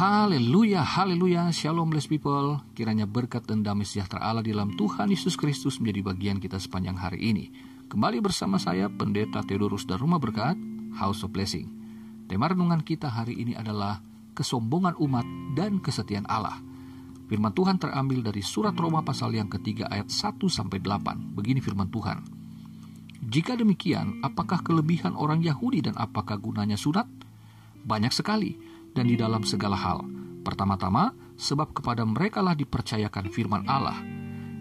Haleluya, haleluya, shalom blessed people. Kiranya berkat dan damai sejahtera Allah di dalam Tuhan Yesus Kristus menjadi bagian kita sepanjang hari ini. Kembali bersama saya, Pendeta Theodorus dan Rumah Berkat, House of Blessing. Tema renungan kita hari ini adalah kesombongan umat dan kesetiaan Allah. Firman Tuhan terambil dari surat Roma pasal yang ketiga ayat 1 sampai 8. Begini firman Tuhan. Jika demikian, apakah kelebihan orang Yahudi dan apakah gunanya sunat? Banyak sekali dan di dalam segala hal. Pertama-tama, sebab kepada mereka lah dipercayakan firman Allah.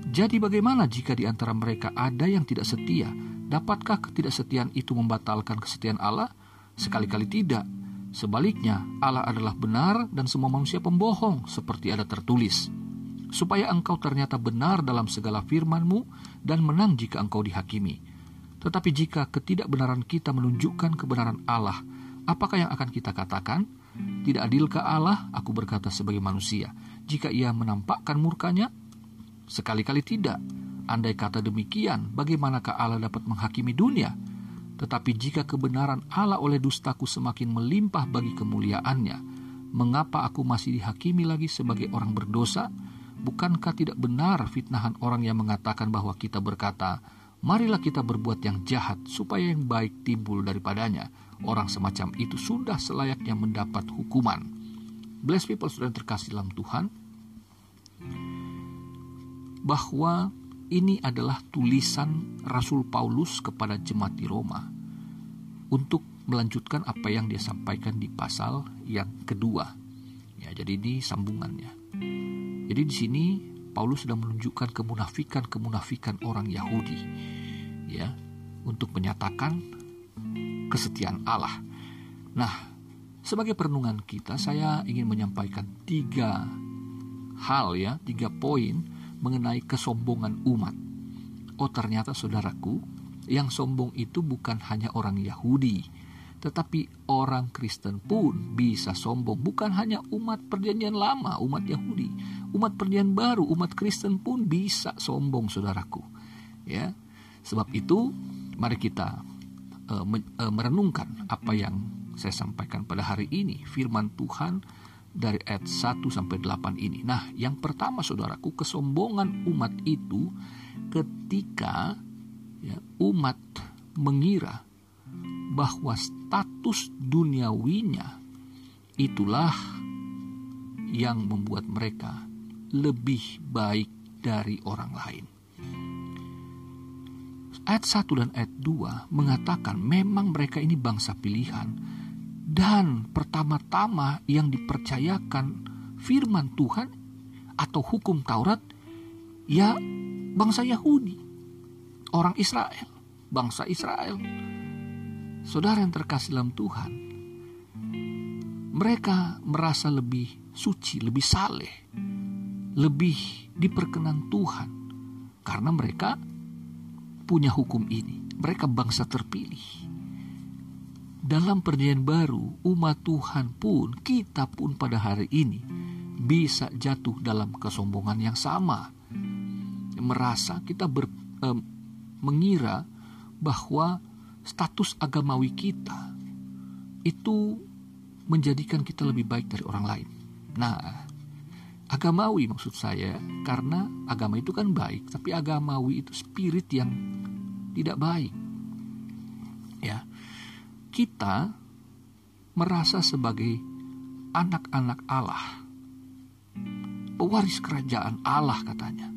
Jadi bagaimana jika di antara mereka ada yang tidak setia? Dapatkah ketidaksetiaan itu membatalkan kesetiaan Allah? Sekali-kali tidak. Sebaliknya, Allah adalah benar dan semua manusia pembohong, seperti ada tertulis. Supaya engkau ternyata benar dalam segala firmanmu dan menang jika engkau dihakimi. Tetapi jika ketidakbenaran kita menunjukkan kebenaran Allah, apakah yang akan kita katakan? Tidak adilkah Allah, aku berkata sebagai manusia, jika ia menampakkan murkanya? Sekali-kali tidak. Andai kata demikian, bagaimanakah Allah dapat menghakimi dunia? Tetapi jika kebenaran Allah oleh dustaku semakin melimpah bagi kemuliaannya, mengapa aku masih dihakimi lagi sebagai orang berdosa? Bukankah tidak benar fitnahan orang yang mengatakan bahwa kita berkata, marilah kita berbuat yang jahat supaya yang baik timbul daripadanya? Orang semacam itu sudah selayaknya mendapat hukuman. Bless people sudah terkasih dalam Tuhan. Bahwa ini adalah tulisan Rasul Paulus kepada jemaat di Roma untuk melanjutkan apa yang dia sampaikan di pasal yang kedua. Ya, jadi ini sambungannya. Jadi di sini Paulus sudah menunjukkan kemunafikan-kemunafikan orang Yahudi ya untuk menyatakan kesetiaan Allah. Nah, sebagai perenungan kita, saya ingin menyampaikan tiga hal ya, tiga poin mengenai kesombongan umat. Oh ternyata saudaraku, yang sombong itu bukan hanya orang Yahudi, tetapi orang Kristen pun bisa sombong. Bukan hanya umat perjanjian lama, umat Yahudi. Umat perjanjian baru, umat Kristen pun bisa sombong, saudaraku. Ya, sebab itu mari kita uh, merenungkan apa yang saya sampaikan pada hari ini, firman Tuhan dari ayat 1 sampai 8 ini. Nah, yang pertama saudaraku, kesombongan umat itu ketika ya, umat mengira bahwa status duniawinya itulah yang membuat mereka lebih baik dari orang lain ayat 1 dan ayat 2 mengatakan memang mereka ini bangsa pilihan dan pertama-tama yang dipercayakan firman Tuhan atau hukum Taurat ya bangsa Yahudi, orang Israel, bangsa Israel. Saudara yang terkasih dalam Tuhan, mereka merasa lebih suci, lebih saleh, lebih diperkenan Tuhan karena mereka punya hukum ini. Mereka bangsa terpilih. Dalam perjanjian baru, umat Tuhan pun, kita pun pada hari ini bisa jatuh dalam kesombongan yang sama. Merasa kita ber, eh, mengira bahwa status agamawi kita itu menjadikan kita lebih baik dari orang lain. Nah, agamawi maksud saya karena agama itu kan baik tapi agamawi itu spirit yang tidak baik. Ya kita merasa sebagai anak-anak Allah pewaris kerajaan Allah katanya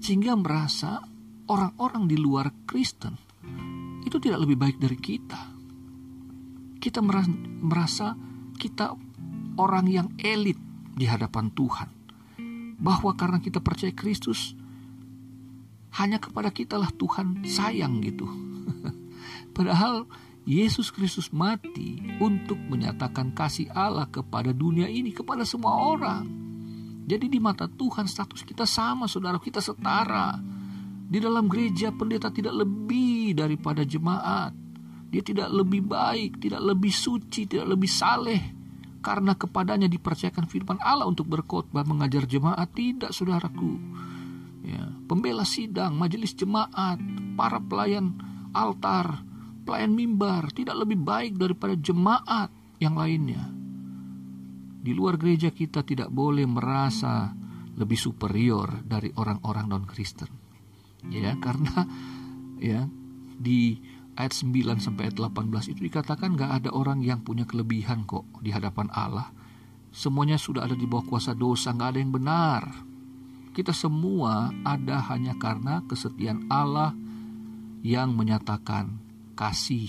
sehingga merasa orang-orang di luar Kristen itu tidak lebih baik dari kita. Kita merasa kita orang yang elit di hadapan Tuhan bahwa karena kita percaya Kristus hanya kepada kitalah Tuhan sayang gitu. Padahal Yesus Kristus mati untuk menyatakan kasih Allah kepada dunia ini, kepada semua orang. Jadi di mata Tuhan status kita sama, saudara kita setara. Di dalam gereja pendeta tidak lebih daripada jemaat. Dia tidak lebih baik, tidak lebih suci, tidak lebih saleh karena kepadanya dipercayakan firman Allah untuk berkhotbah mengajar jemaat tidak saudaraku ya pembela sidang majelis jemaat para pelayan altar pelayan mimbar tidak lebih baik daripada jemaat yang lainnya di luar gereja kita tidak boleh merasa lebih superior dari orang-orang non-Kristen. Ya, karena ya di ayat 9 sampai ayat 18 itu dikatakan nggak ada orang yang punya kelebihan kok di hadapan Allah. Semuanya sudah ada di bawah kuasa dosa, nggak ada yang benar. Kita semua ada hanya karena kesetiaan Allah yang menyatakan kasih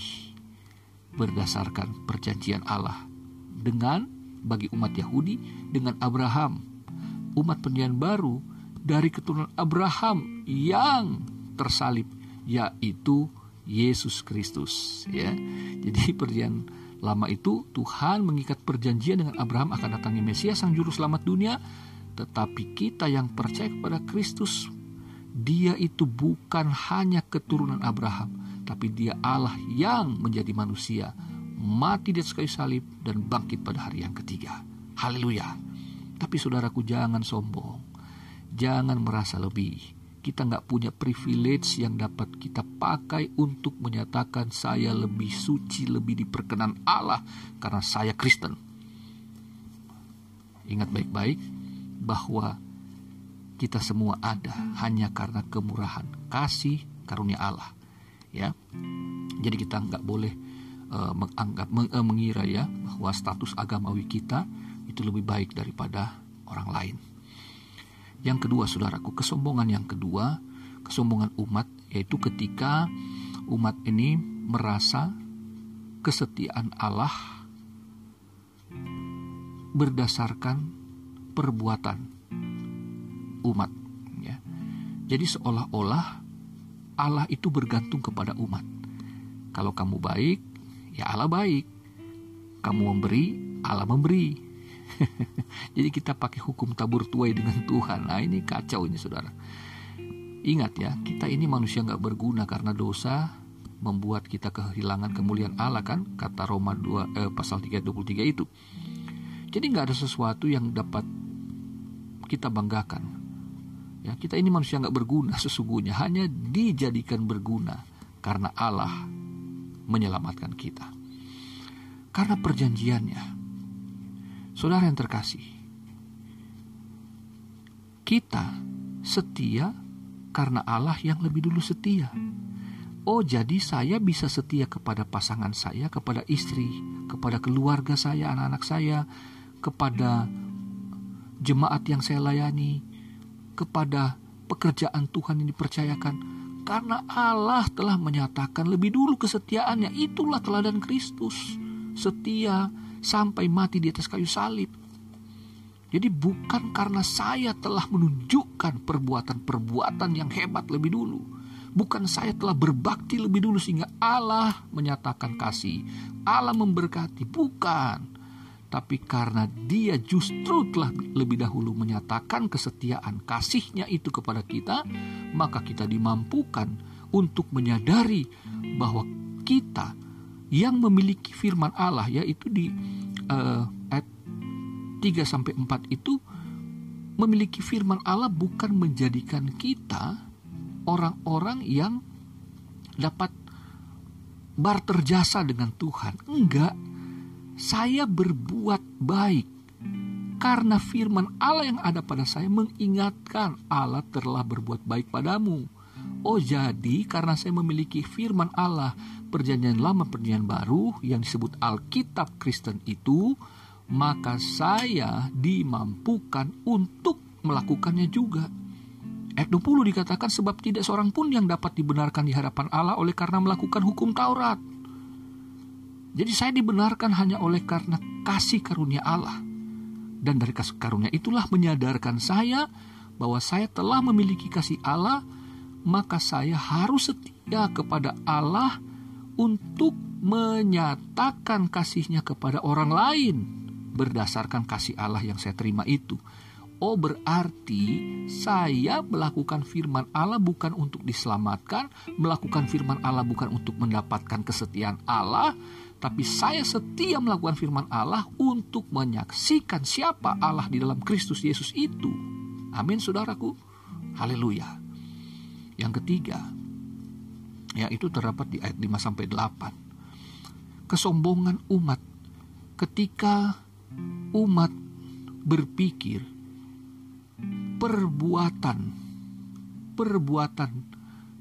berdasarkan perjanjian Allah dengan bagi umat Yahudi dengan Abraham umat perjanjian baru dari keturunan Abraham yang tersalib yaitu Yesus Kristus ya. Jadi perjanjian lama itu Tuhan mengikat perjanjian dengan Abraham akan datangnya Mesias sang juru selamat dunia tetapi kita yang percaya kepada Kristus dia itu bukan hanya keturunan Abraham tapi dia Allah yang menjadi manusia mati di atas kayu salib dan bangkit pada hari yang ketiga haleluya tapi saudaraku jangan sombong. Jangan merasa lebih. Kita nggak punya privilege yang dapat kita pakai untuk menyatakan saya lebih suci, lebih diperkenan Allah karena saya Kristen. Ingat baik-baik bahwa kita semua ada hanya karena kemurahan, kasih, karunia Allah. Ya, jadi kita nggak boleh uh, menganggap, meng, uh, mengira ya bahwa status agamawi kita itu lebih baik daripada orang lain. Yang kedua, saudaraku, kesombongan yang kedua, kesombongan umat, yaitu ketika umat ini merasa kesetiaan Allah berdasarkan perbuatan umat. Ya. Jadi seolah-olah Allah itu bergantung kepada umat. Kalau kamu baik, ya Allah baik. Kamu memberi, Allah memberi. Jadi kita pakai hukum tabur tuai dengan Tuhan. Nah ini kacau ini saudara. Ingat ya, kita ini manusia nggak berguna karena dosa membuat kita kehilangan kemuliaan Allah kan kata Roma 2 eh, pasal 323 itu. Jadi nggak ada sesuatu yang dapat kita banggakan. Ya, kita ini manusia nggak berguna sesungguhnya hanya dijadikan berguna karena Allah menyelamatkan kita. Karena perjanjiannya Saudara yang terkasih, kita setia karena Allah yang lebih dulu setia. Oh, jadi saya bisa setia kepada pasangan saya, kepada istri, kepada keluarga saya, anak-anak saya, kepada jemaat yang saya layani, kepada pekerjaan Tuhan yang dipercayakan. Karena Allah telah menyatakan lebih dulu kesetiaannya, itulah teladan Kristus. Setia, sampai mati di atas kayu salib. Jadi bukan karena saya telah menunjukkan perbuatan-perbuatan yang hebat lebih dulu. Bukan saya telah berbakti lebih dulu sehingga Allah menyatakan kasih. Allah memberkati. Bukan. Tapi karena dia justru telah lebih dahulu menyatakan kesetiaan kasihnya itu kepada kita. Maka kita dimampukan untuk menyadari bahwa kita yang memiliki firman Allah yaitu di uh, ayat 3 sampai 4 itu memiliki firman Allah bukan menjadikan kita orang-orang yang dapat barter jasa dengan Tuhan. Enggak. Saya berbuat baik karena firman Allah yang ada pada saya mengingatkan Allah telah berbuat baik padamu. Oh jadi karena saya memiliki firman Allah perjanjian lama perjanjian baru yang disebut Alkitab Kristen itu maka saya dimampukan untuk melakukannya juga. Ayat 20 dikatakan sebab tidak seorang pun yang dapat dibenarkan di hadapan Allah oleh karena melakukan hukum Taurat. Jadi saya dibenarkan hanya oleh karena kasih karunia Allah. Dan dari kasih karunia itulah menyadarkan saya bahwa saya telah memiliki kasih Allah maka saya harus setia kepada Allah untuk menyatakan kasihnya kepada orang lain berdasarkan kasih Allah yang saya terima itu. Oh berarti saya melakukan firman Allah bukan untuk diselamatkan, melakukan firman Allah bukan untuk mendapatkan kesetiaan Allah, tapi saya setia melakukan firman Allah untuk menyaksikan siapa Allah di dalam Kristus Yesus itu. Amin saudaraku. Haleluya. Yang ketiga, ya itu terdapat di ayat 5 sampai 8. Kesombongan umat. Ketika umat berpikir perbuatan perbuatan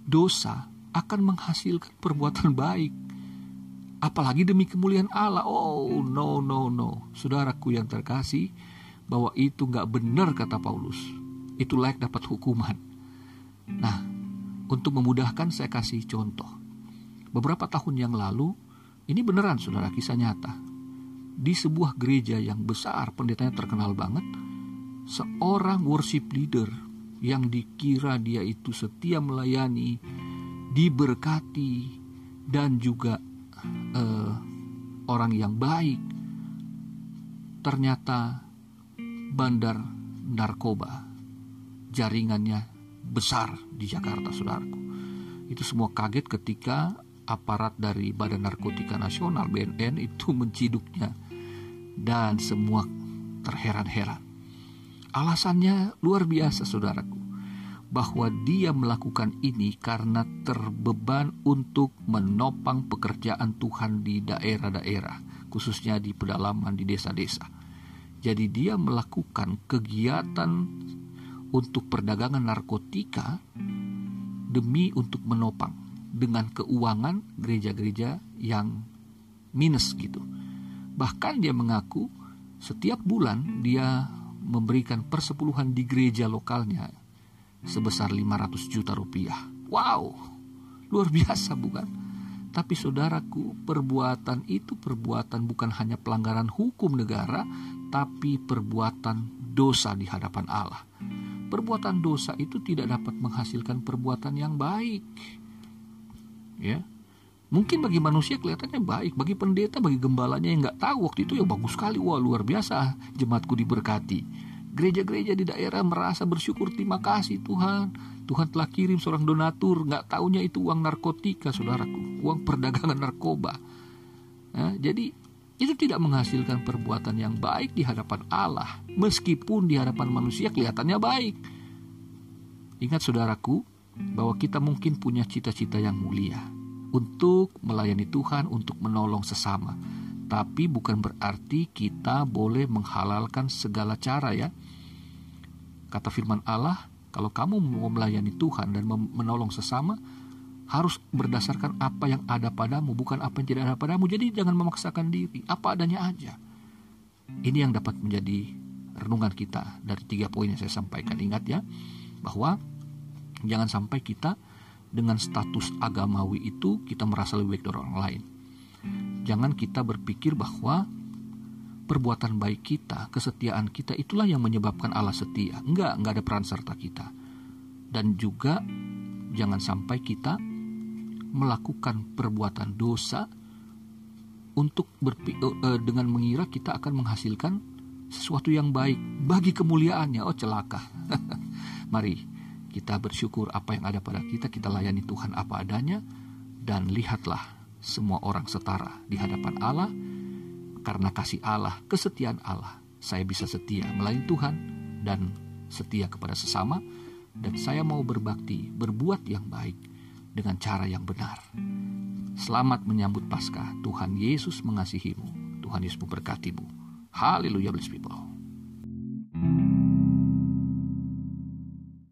dosa akan menghasilkan perbuatan baik. Apalagi demi kemuliaan Allah. Oh no no no. Saudaraku yang terkasih bahwa itu nggak benar kata Paulus. Itu layak dapat hukuman. Nah untuk memudahkan saya kasih contoh. Beberapa tahun yang lalu ini beneran saudara kisah nyata. Di sebuah gereja yang besar pendetanya terkenal banget seorang worship leader yang dikira dia itu setia melayani, diberkati, dan juga uh, orang yang baik, ternyata bandar narkoba. Jaringannya besar di Jakarta, saudaraku. Itu semua kaget ketika aparat dari Badan Narkotika Nasional BNN itu menciduknya dan semua terheran-heran. Alasannya luar biasa saudaraku bahwa dia melakukan ini karena terbeban untuk menopang pekerjaan Tuhan di daerah-daerah, khususnya di pedalaman di desa-desa. Jadi dia melakukan kegiatan untuk perdagangan narkotika demi untuk menopang dengan keuangan gereja-gereja yang minus gitu. Bahkan dia mengaku setiap bulan dia memberikan persepuluhan di gereja lokalnya sebesar 500 juta rupiah. Wow, luar biasa bukan? Tapi saudaraku, perbuatan itu perbuatan bukan hanya pelanggaran hukum negara, tapi perbuatan dosa di hadapan Allah. Perbuatan dosa itu tidak dapat menghasilkan perbuatan yang baik. Ya, Mungkin bagi manusia kelihatannya baik, bagi pendeta, bagi gembalanya yang nggak tahu waktu itu ya bagus sekali, wah luar biasa jemaatku diberkati. Gereja-gereja di daerah merasa bersyukur terima kasih Tuhan. Tuhan telah kirim seorang donatur, nggak taunya itu uang narkotika, saudaraku, uang perdagangan narkoba. Ya, jadi itu tidak menghasilkan perbuatan yang baik di hadapan Allah, meskipun di hadapan manusia kelihatannya baik. Ingat saudaraku, bahwa kita mungkin punya cita-cita yang mulia, untuk melayani Tuhan, untuk menolong sesama. Tapi bukan berarti kita boleh menghalalkan segala cara ya. Kata firman Allah, kalau kamu mau melayani Tuhan dan menolong sesama, harus berdasarkan apa yang ada padamu, bukan apa yang tidak ada padamu. Jadi jangan memaksakan diri, apa adanya aja. Ini yang dapat menjadi renungan kita dari tiga poin yang saya sampaikan. Ingat ya, bahwa jangan sampai kita dengan status agamawi itu kita merasa lebih baik dari orang lain. Jangan kita berpikir bahwa perbuatan baik kita, kesetiaan kita itulah yang menyebabkan Allah setia. Enggak, enggak ada peran serta kita. Dan juga jangan sampai kita melakukan perbuatan dosa untuk uh, dengan mengira kita akan menghasilkan sesuatu yang baik bagi kemuliaannya. Oh celaka. Mari kita bersyukur apa yang ada pada kita, kita layani Tuhan apa adanya, dan lihatlah semua orang setara di hadapan Allah, karena kasih Allah, kesetiaan Allah, saya bisa setia melayani Tuhan dan setia kepada sesama, dan saya mau berbakti, berbuat yang baik dengan cara yang benar. Selamat menyambut Paskah. Tuhan Yesus mengasihimu. Tuhan Yesus memberkatimu. Haleluya, blessed people.